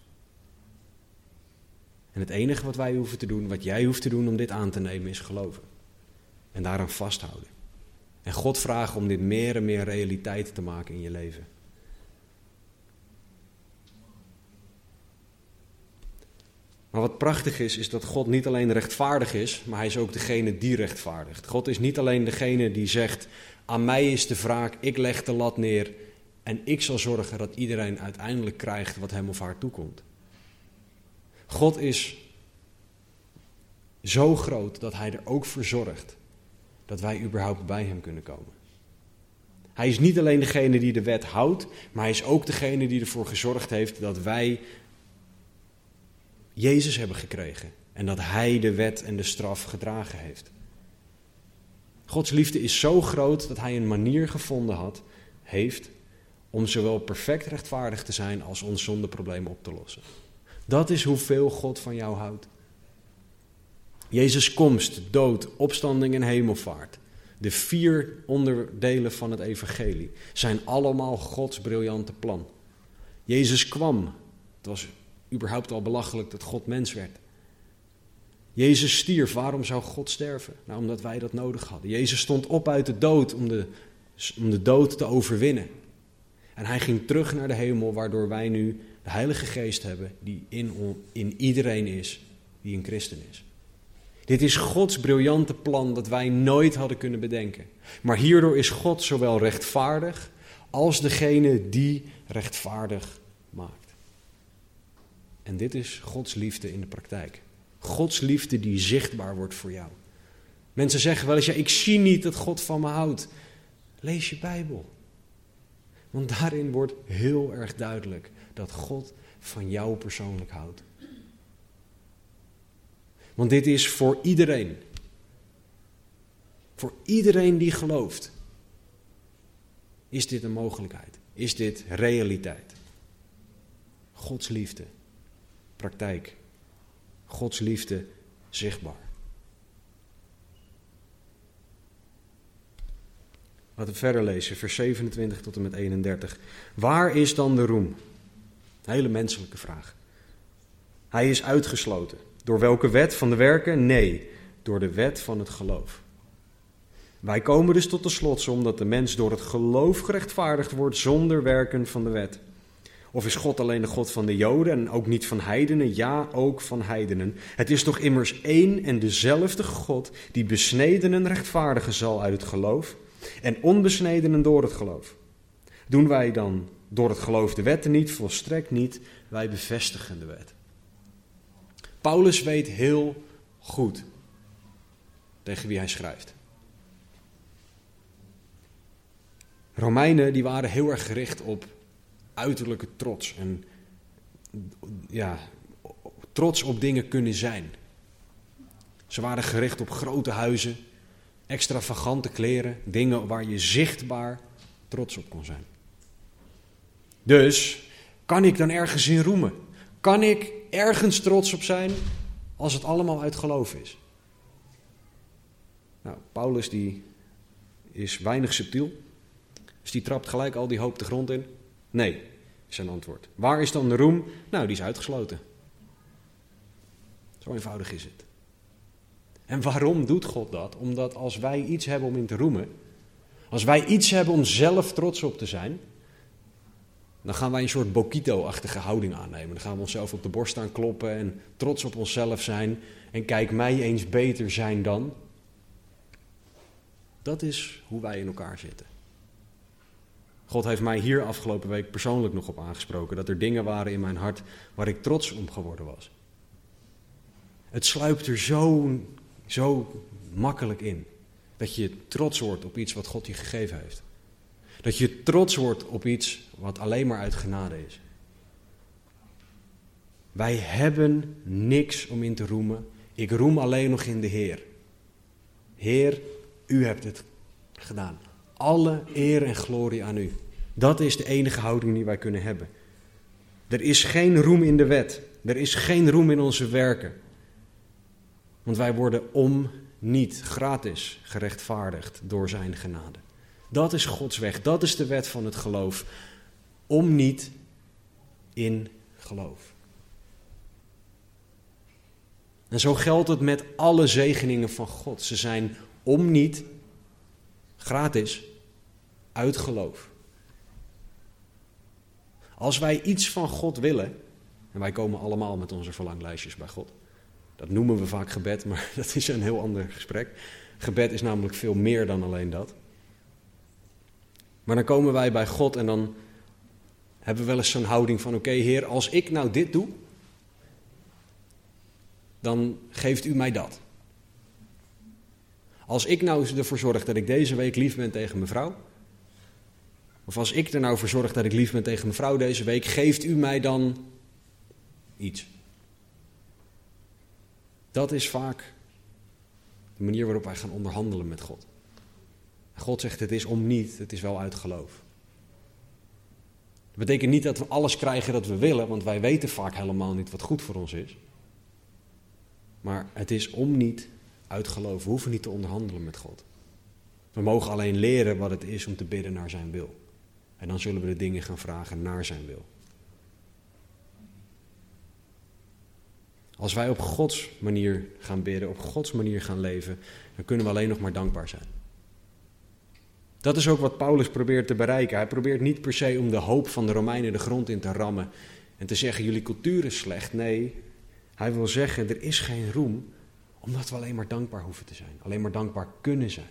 En het enige wat wij hoeven te doen, wat jij hoeft te doen om dit aan te nemen, is geloven. En daaraan vasthouden. En God vragen om dit meer en meer realiteit te maken in je leven. Maar wat prachtig is, is dat God niet alleen rechtvaardig is, maar hij is ook degene die rechtvaardigt. God is niet alleen degene die zegt, aan mij is de wraak, ik leg de lat neer en ik zal zorgen dat iedereen uiteindelijk krijgt wat hem of haar toekomt. God is zo groot dat hij er ook voor zorgt dat wij überhaupt bij hem kunnen komen. Hij is niet alleen degene die de wet houdt, maar hij is ook degene die ervoor gezorgd heeft dat wij Jezus hebben gekregen en dat hij de wet en de straf gedragen heeft. Gods liefde is zo groot dat hij een manier gevonden had, heeft, om zowel perfect rechtvaardig te zijn als ons zondeprobleem op te lossen. Dat is hoeveel God van jou houdt. Jezus' komst, dood, opstanding en hemelvaart. De vier onderdelen van het evangelie zijn allemaal Gods briljante plan. Jezus kwam. Het was überhaupt al belachelijk dat God mens werd. Jezus stierf. Waarom zou God sterven? Nou, omdat wij dat nodig hadden. Jezus stond op uit de dood om de, om de dood te overwinnen. En hij ging terug naar de hemel, waardoor wij nu de Heilige Geest hebben die in, in iedereen is die een christen is. Dit is Gods briljante plan dat wij nooit hadden kunnen bedenken. Maar hierdoor is God zowel rechtvaardig als degene die rechtvaardig maakt. En dit is Gods liefde in de praktijk. Gods liefde die zichtbaar wordt voor jou. Mensen zeggen wel eens, ja, ik zie niet dat God van me houdt. Lees je Bijbel. Want daarin wordt heel erg duidelijk dat God van jou persoonlijk houdt. Want dit is voor iedereen. Voor iedereen die gelooft. Is dit een mogelijkheid? Is dit realiteit? Gods liefde, praktijk. Gods liefde zichtbaar. Laten we verder lezen, vers 27 tot en met 31. Waar is dan de roem? hele menselijke vraag. Hij is uitgesloten. Door welke wet van de werken? Nee, door de wet van het geloof. Wij komen dus tot de slotsom dat de mens door het geloof gerechtvaardigd wordt zonder werken van de wet. Of is God alleen de God van de Joden en ook niet van heidenen? Ja, ook van heidenen. Het is toch immers één en dezelfde God die besnedenen rechtvaardigen zal uit het geloof en onbesnedenen door het geloof. Doen wij dan door het geloof de wetten niet? Volstrekt niet. Wij bevestigen de wet. Paulus weet heel goed tegen wie hij schrijft. Romeinen die waren heel erg gericht op uiterlijke trots en ja, trots op dingen kunnen zijn. Ze waren gericht op grote huizen, extravagante kleren, dingen waar je zichtbaar trots op kon zijn. Dus kan ik dan ergens in roemen? Kan ik ergens trots op zijn als het allemaal uit geloof is? Nou, Paulus die is weinig subtiel. Dus die trapt gelijk al die hoop de grond in. Nee, is zijn antwoord. Waar is dan de roem? Nou, die is uitgesloten. Zo eenvoudig is het. En waarom doet God dat? Omdat als wij iets hebben om in te roemen, als wij iets hebben om zelf trots op te zijn, dan gaan wij een soort Bokito-achtige houding aannemen. Dan gaan we onszelf op de borst staan kloppen en trots op onszelf zijn. En kijk mij eens beter zijn dan. Dat is hoe wij in elkaar zitten. God heeft mij hier afgelopen week persoonlijk nog op aangesproken. Dat er dingen waren in mijn hart waar ik trots om geworden was. Het sluipt er zo, zo makkelijk in. Dat je trots wordt op iets wat God je gegeven heeft. Dat je trots wordt op iets wat alleen maar uit genade is. Wij hebben niks om in te roemen. Ik roem alleen nog in de Heer. Heer, u hebt het gedaan. Alle eer en glorie aan u. Dat is de enige houding die wij kunnen hebben. Er is geen roem in de wet. Er is geen roem in onze werken. Want wij worden om niet gratis gerechtvaardigd door zijn genade. Dat is Gods weg. Dat is de wet van het geloof. Om niet in geloof. En zo geldt het met alle zegeningen van God. Ze zijn om niet gratis uit geloof. Als wij iets van God willen, En wij komen allemaal met onze verlanglijstjes bij God. Dat noemen we vaak gebed, maar dat is een heel ander gesprek. Gebed is namelijk veel meer dan alleen dat. Maar dan komen wij bij God en dan hebben we wel eens zo'n houding van: oké, Heer, als ik nou dit doe, dan geeft u mij dat. Als ik nou ervoor zorg dat ik deze week lief ben tegen mijn vrouw, of als ik er nou voor zorg dat ik lief ben tegen mijn vrouw deze week, geeft u mij dan iets. Dat is vaak de manier waarop wij gaan onderhandelen met God. God zegt het is om niet, het is wel uit geloof. Dat betekent niet dat we alles krijgen dat we willen, want wij weten vaak helemaal niet wat goed voor ons is. Maar het is om niet uit geloof. We hoeven niet te onderhandelen met God. We mogen alleen leren wat het is om te bidden naar zijn wil. En dan zullen we de dingen gaan vragen naar zijn wil. Als wij op Gods manier gaan bidden, op Gods manier gaan leven, dan kunnen we alleen nog maar dankbaar zijn. Dat is ook wat Paulus probeert te bereiken. Hij probeert niet per se om de hoop van de Romeinen de grond in te rammen en te zeggen: jullie cultuur is slecht. Nee, hij wil zeggen: er is geen roem, omdat we alleen maar dankbaar hoeven te zijn, alleen maar dankbaar kunnen zijn.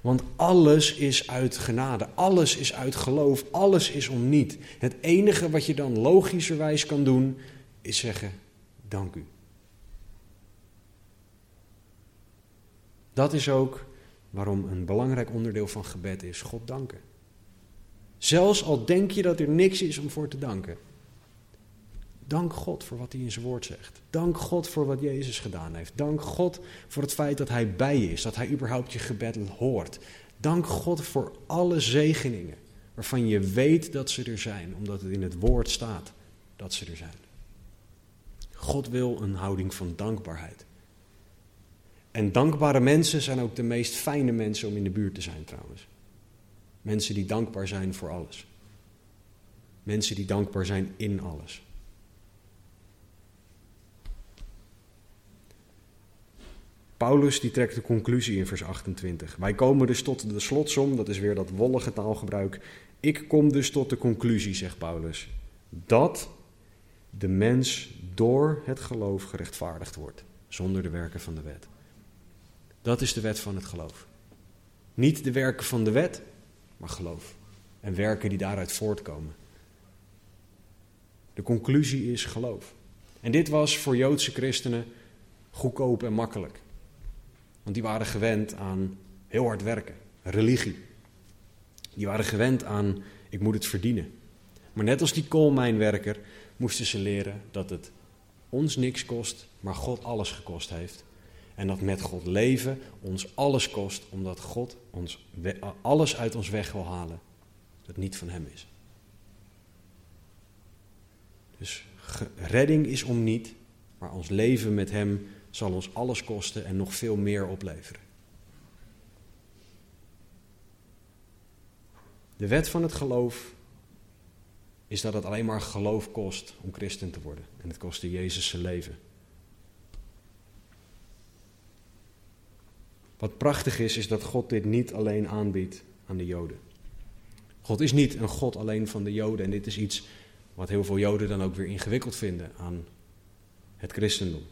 Want alles is uit genade, alles is uit geloof, alles is om niet. Het enige wat je dan logischerwijs kan doen, is zeggen: Dank u. Dat is ook waarom een belangrijk onderdeel van gebed is: God danken. Zelfs al denk je dat er niks is om voor te danken. Dank God voor wat hij in zijn woord zegt. Dank God voor wat Jezus gedaan heeft. Dank God voor het feit dat hij bij je is, dat hij überhaupt je gebed hoort. Dank God voor alle zegeningen waarvan je weet dat ze er zijn, omdat het in het woord staat dat ze er zijn. God wil een houding van dankbaarheid. En dankbare mensen zijn ook de meest fijne mensen om in de buurt te zijn trouwens. Mensen die dankbaar zijn voor alles. Mensen die dankbaar zijn in alles. Paulus die trekt de conclusie in vers 28. Wij komen dus tot de slotsom, dat is weer dat wollige taalgebruik. Ik kom dus tot de conclusie, zegt Paulus, dat de mens door het geloof gerechtvaardigd wordt, zonder de werken van de wet. Dat is de wet van het geloof. Niet de werken van de wet, maar geloof. En werken die daaruit voortkomen. De conclusie is geloof. En dit was voor Joodse christenen goedkoop en makkelijk. Want die waren gewend aan heel hard werken, religie. Die waren gewend aan ik moet het verdienen. Maar net als die koolmijnwerker moesten ze leren dat het ons niks kost, maar God alles gekost heeft. En dat met God leven ons alles kost, omdat God ons alles uit ons weg wil halen dat niet van Hem is. Dus redding is om niet, maar ons leven met Hem zal ons alles kosten en nog veel meer opleveren. De wet van het geloof is dat het alleen maar geloof kost om christen te worden. En het kostte Jezus zijn leven. Wat prachtig is, is dat God dit niet alleen aanbiedt aan de Joden. God is niet een God alleen van de Joden. En dit is iets wat heel veel Joden dan ook weer ingewikkeld vinden aan het christendom.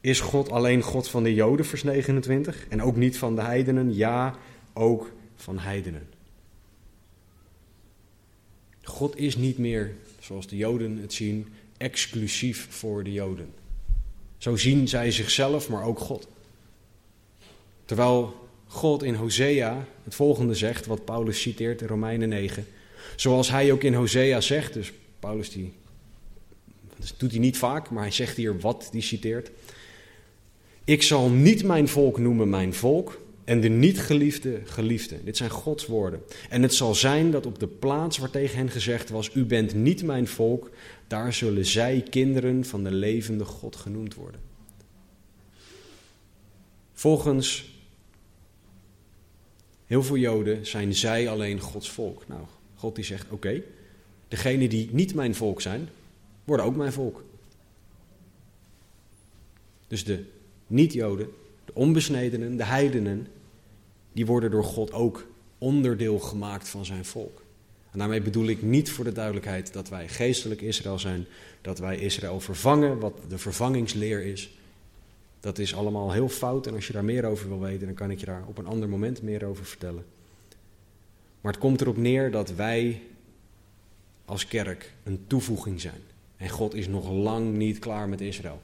Is God alleen God van de Joden, vers 29? En ook niet van de heidenen? Ja, ook van heidenen. God is niet meer, zoals de Joden het zien, exclusief voor de Joden. Zo zien zij zichzelf, maar ook God. Terwijl God in Hosea het volgende zegt, wat Paulus citeert in Romeinen 9. Zoals hij ook in Hosea zegt, dus Paulus die, doet hij niet vaak, maar hij zegt hier wat hij citeert. Ik zal niet mijn volk noemen mijn volk en de niet geliefde geliefde. Dit zijn Gods woorden. En het zal zijn dat op de plaats waar tegen hen gezegd was: U bent niet mijn volk, daar zullen zij kinderen van de levende God genoemd worden. Volgens heel veel Joden zijn zij alleen Gods volk. Nou, God die zegt: Oké, okay, degenen die niet mijn volk zijn, worden ook mijn volk. Dus de niet-Joden, de onbesnedenen, de heidenen, die worden door God ook onderdeel gemaakt van zijn volk. En daarmee bedoel ik niet voor de duidelijkheid dat wij geestelijk Israël zijn, dat wij Israël vervangen, wat de vervangingsleer is. Dat is allemaal heel fout en als je daar meer over wil weten, dan kan ik je daar op een ander moment meer over vertellen. Maar het komt erop neer dat wij als kerk een toevoeging zijn. En God is nog lang niet klaar met Israël.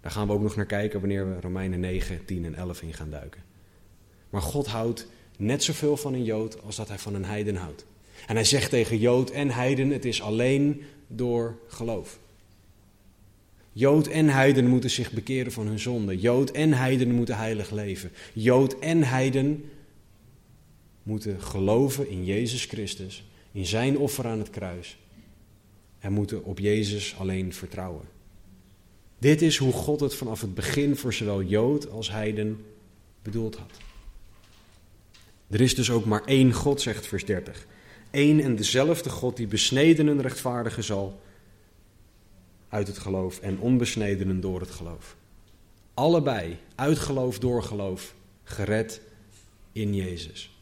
Daar gaan we ook nog naar kijken wanneer we Romeinen 9, 10 en 11 in gaan duiken. Maar God houdt net zoveel van een Jood als dat hij van een heiden houdt. En hij zegt tegen Jood en heiden, het is alleen door geloof. Jood en heiden moeten zich bekeren van hun zonde. Jood en heiden moeten heilig leven. Jood en heiden moeten geloven in Jezus Christus, in zijn offer aan het kruis. En moeten op Jezus alleen vertrouwen. Dit is hoe God het vanaf het begin voor zowel Jood als heiden bedoeld had. Er is dus ook maar één God, zegt vers 30. Eén en dezelfde God die besnedenen rechtvaardigen zal uit het geloof en onbesnedenen door het geloof. Allebei, uit geloof door geloof, gered in Jezus.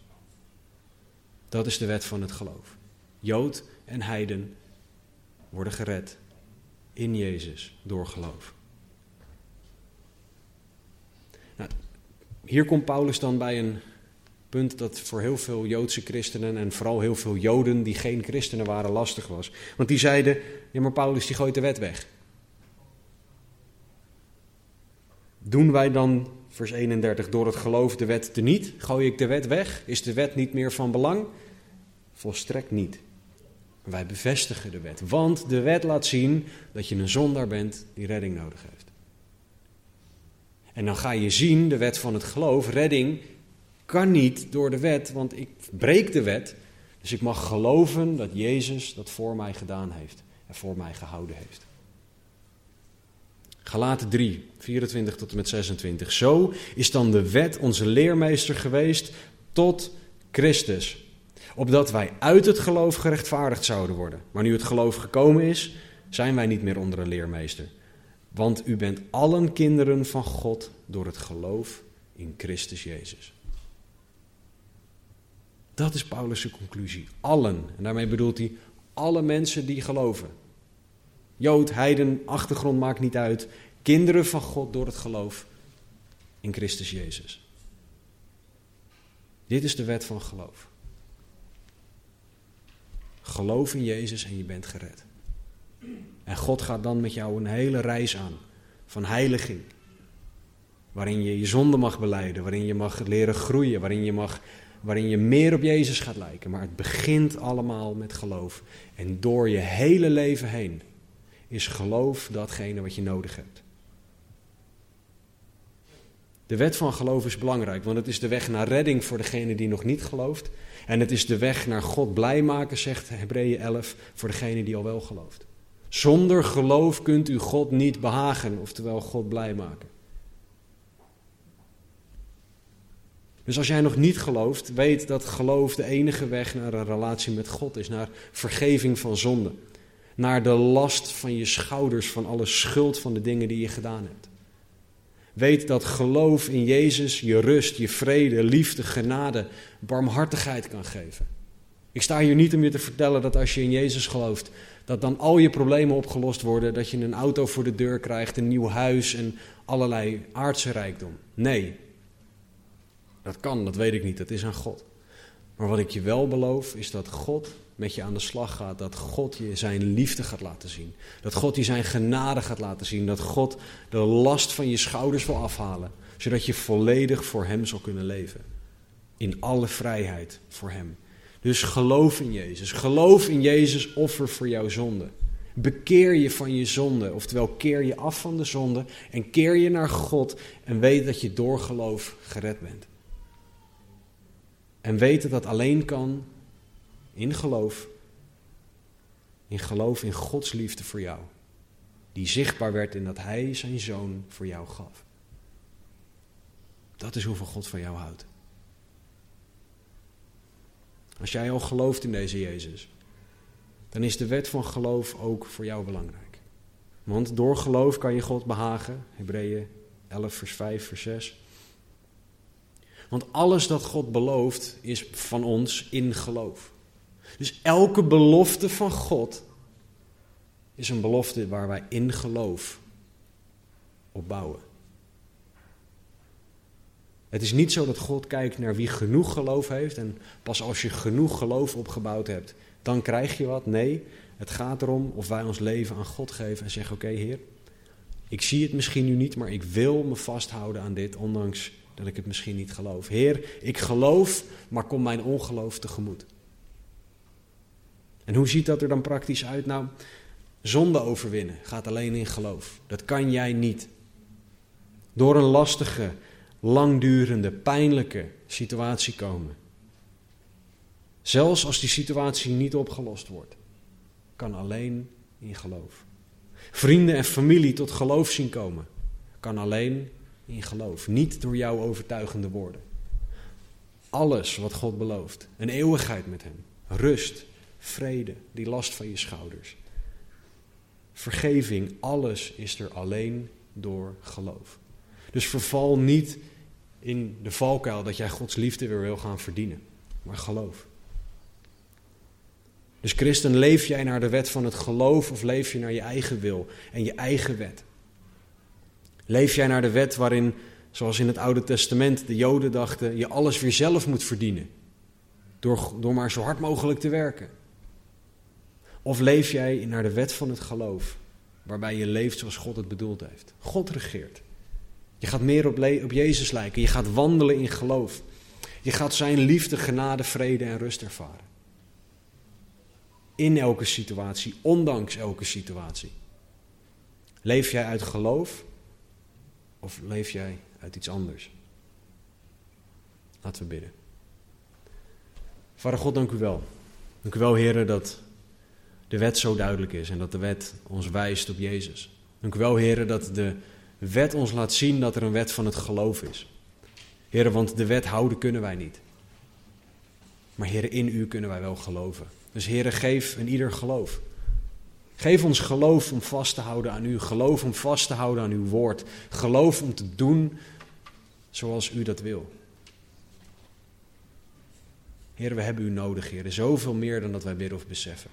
Dat is de wet van het geloof. Jood en heiden worden gered in Jezus door geloof. Nou, hier komt Paulus dan bij een dat voor heel veel Joodse christenen en vooral heel veel Joden die geen christenen waren lastig was. Want die zeiden, ja maar Paulus die gooit de wet weg. Doen wij dan, vers 31, door het geloof de wet te niet? Gooi ik de wet weg? Is de wet niet meer van belang? Volstrekt niet. Wij bevestigen de wet, want de wet laat zien dat je een zondaar bent die redding nodig heeft. En dan ga je zien, de wet van het geloof, redding kan niet door de wet, want ik breek de wet. Dus ik mag geloven dat Jezus dat voor mij gedaan heeft en voor mij gehouden heeft. Galaten 3, 24 tot en met 26. Zo is dan de wet onze leermeester geweest tot Christus. Opdat wij uit het geloof gerechtvaardigd zouden worden. Maar nu het geloof gekomen is, zijn wij niet meer onder een leermeester. Want u bent allen kinderen van God door het geloof in Christus Jezus. Dat is Paulus' conclusie. Allen. En daarmee bedoelt hij alle mensen die geloven. Jood, heiden, achtergrond maakt niet uit. Kinderen van God door het geloof in Christus Jezus. Dit is de wet van geloof. Geloof in Jezus en je bent gered. En God gaat dan met jou een hele reis aan van heiliging. Waarin je je zonde mag beleiden, waarin je mag leren groeien, waarin je mag waarin je meer op Jezus gaat lijken. Maar het begint allemaal met geloof. En door je hele leven heen is geloof datgene wat je nodig hebt. De wet van geloof is belangrijk, want het is de weg naar redding voor degene die nog niet gelooft. En het is de weg naar God blij maken, zegt Hebreeën 11, voor degene die al wel gelooft. Zonder geloof kunt u God niet behagen, oftewel God blij maken. Dus als jij nog niet gelooft, weet dat geloof de enige weg naar een relatie met God is, naar vergeving van zonde, naar de last van je schouders van alle schuld van de dingen die je gedaan hebt. Weet dat geloof in Jezus je rust, je vrede, liefde, genade, barmhartigheid kan geven. Ik sta hier niet om je te vertellen dat als je in Jezus gelooft, dat dan al je problemen opgelost worden, dat je een auto voor de deur krijgt, een nieuw huis en allerlei aardse rijkdom. Nee, dat kan, dat weet ik niet, dat is aan God. Maar wat ik je wel beloof, is dat God met je aan de slag gaat. Dat God je zijn liefde gaat laten zien. Dat God je zijn genade gaat laten zien. Dat God de last van je schouders wil afhalen. Zodat je volledig voor Hem zal kunnen leven. In alle vrijheid voor Hem. Dus geloof in Jezus. Geloof in Jezus offer voor jouw zonde. Bekeer je van je zonde, oftewel keer je af van de zonde en keer je naar God en weet dat je door geloof gered bent. En weten dat alleen kan in geloof. In geloof in Gods liefde voor jou. Die zichtbaar werd in dat Hij zijn zoon voor jou gaf. Dat is hoeveel God van jou houdt. Als jij al gelooft in deze Jezus, dan is de wet van geloof ook voor jou belangrijk. Want door geloof kan je God behagen. Hebreeën 11, vers 5, vers 6. Want alles dat God belooft is van ons in geloof. Dus elke belofte van God is een belofte waar wij in geloof op bouwen. Het is niet zo dat God kijkt naar wie genoeg geloof heeft en pas als je genoeg geloof opgebouwd hebt, dan krijg je wat. Nee, het gaat erom of wij ons leven aan God geven en zeggen: Oké, Heer, ik zie het misschien nu niet, maar ik wil me vasthouden aan dit, ondanks dat ik het misschien niet geloof. Heer, ik geloof, maar kom mijn ongeloof tegemoet. En hoe ziet dat er dan praktisch uit? Nou, zonde overwinnen gaat alleen in geloof. Dat kan jij niet. Door een lastige, langdurende, pijnlijke situatie komen. Zelfs als die situatie niet opgelost wordt, kan alleen in geloof. Vrienden en familie tot geloof zien komen, kan alleen in geloof, niet door jouw overtuigende woorden. Alles wat God belooft, een eeuwigheid met Hem, rust, vrede, die last van je schouders, vergeving, alles is er alleen door geloof. Dus verval niet in de valkuil dat jij Gods liefde weer wil gaan verdienen, maar geloof. Dus christen, leef jij naar de wet van het geloof of leef je naar je eigen wil en je eigen wet? Leef jij naar de wet waarin, zoals in het Oude Testament, de Joden dachten, je alles weer zelf moet verdienen, door, door maar zo hard mogelijk te werken? Of leef jij naar de wet van het geloof, waarbij je leeft zoals God het bedoeld heeft? God regeert. Je gaat meer op, op Jezus lijken. Je gaat wandelen in geloof. Je gaat zijn liefde, genade, vrede en rust ervaren. In elke situatie, ondanks elke situatie. Leef jij uit geloof of leef jij uit iets anders? Laten we bidden. Vader God, dank u wel. Dank u wel, heren, dat de wet zo duidelijk is en dat de wet ons wijst op Jezus. Dank u wel, heren, dat de wet ons laat zien dat er een wet van het geloof is. Heren, want de wet houden kunnen wij niet. Maar heren, in u kunnen wij wel geloven. Dus heren, geef een ieder geloof. Geef ons geloof om vast te houden aan u. Geloof om vast te houden aan uw woord. Geloof om te doen zoals u dat wil. Heren, we hebben u nodig, heren. Zoveel meer dan dat wij bidden of beseffen.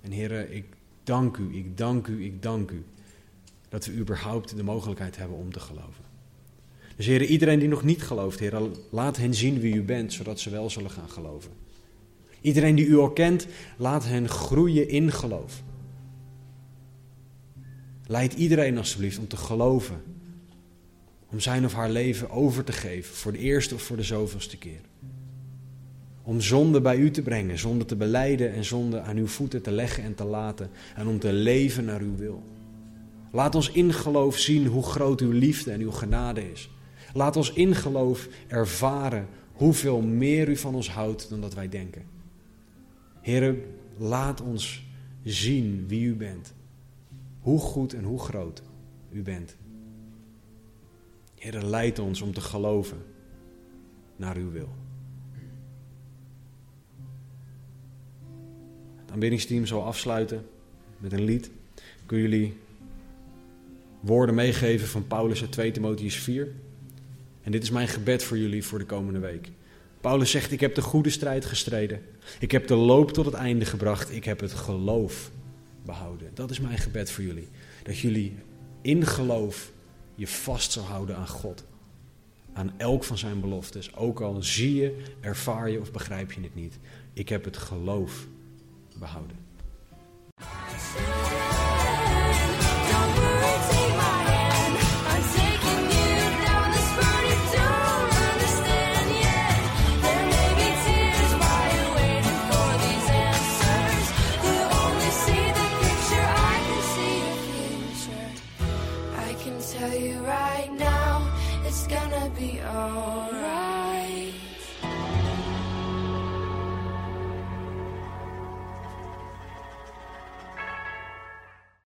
En heren, ik dank u, ik dank u, ik dank u dat we überhaupt de mogelijkheid hebben om te geloven. Dus heren, iedereen die nog niet gelooft, heren, laat hen zien wie u bent, zodat ze wel zullen gaan geloven. Iedereen die u al kent, laat hen groeien in geloof. Leid iedereen alstublieft om te geloven. Om zijn of haar leven over te geven voor de eerste of voor de zoveelste keer. Om zonde bij u te brengen, zonde te beleiden en zonde aan uw voeten te leggen en te laten. En om te leven naar uw wil. Laat ons in geloof zien hoe groot uw liefde en uw genade is. Laat ons in geloof ervaren hoeveel meer u van ons houdt dan dat wij denken. Heren, laat ons zien wie u bent. Hoe goed en hoe groot u bent. Heren, leid ons om te geloven naar uw wil. Het aanbiddingsteam zal afsluiten met een lied. Kunnen jullie woorden meegeven van Paulus uit 2 Timotheus 4. En dit is mijn gebed voor jullie voor de komende week. Paulus zegt: Ik heb de goede strijd gestreden. Ik heb de loop tot het einde gebracht. Ik heb het geloof behouden. Dat is mijn gebed voor jullie. Dat jullie in geloof je vast zou houden aan God. Aan elk van zijn beloftes. Ook al zie je, ervaar je of begrijp je het niet. Ik heb het geloof behouden.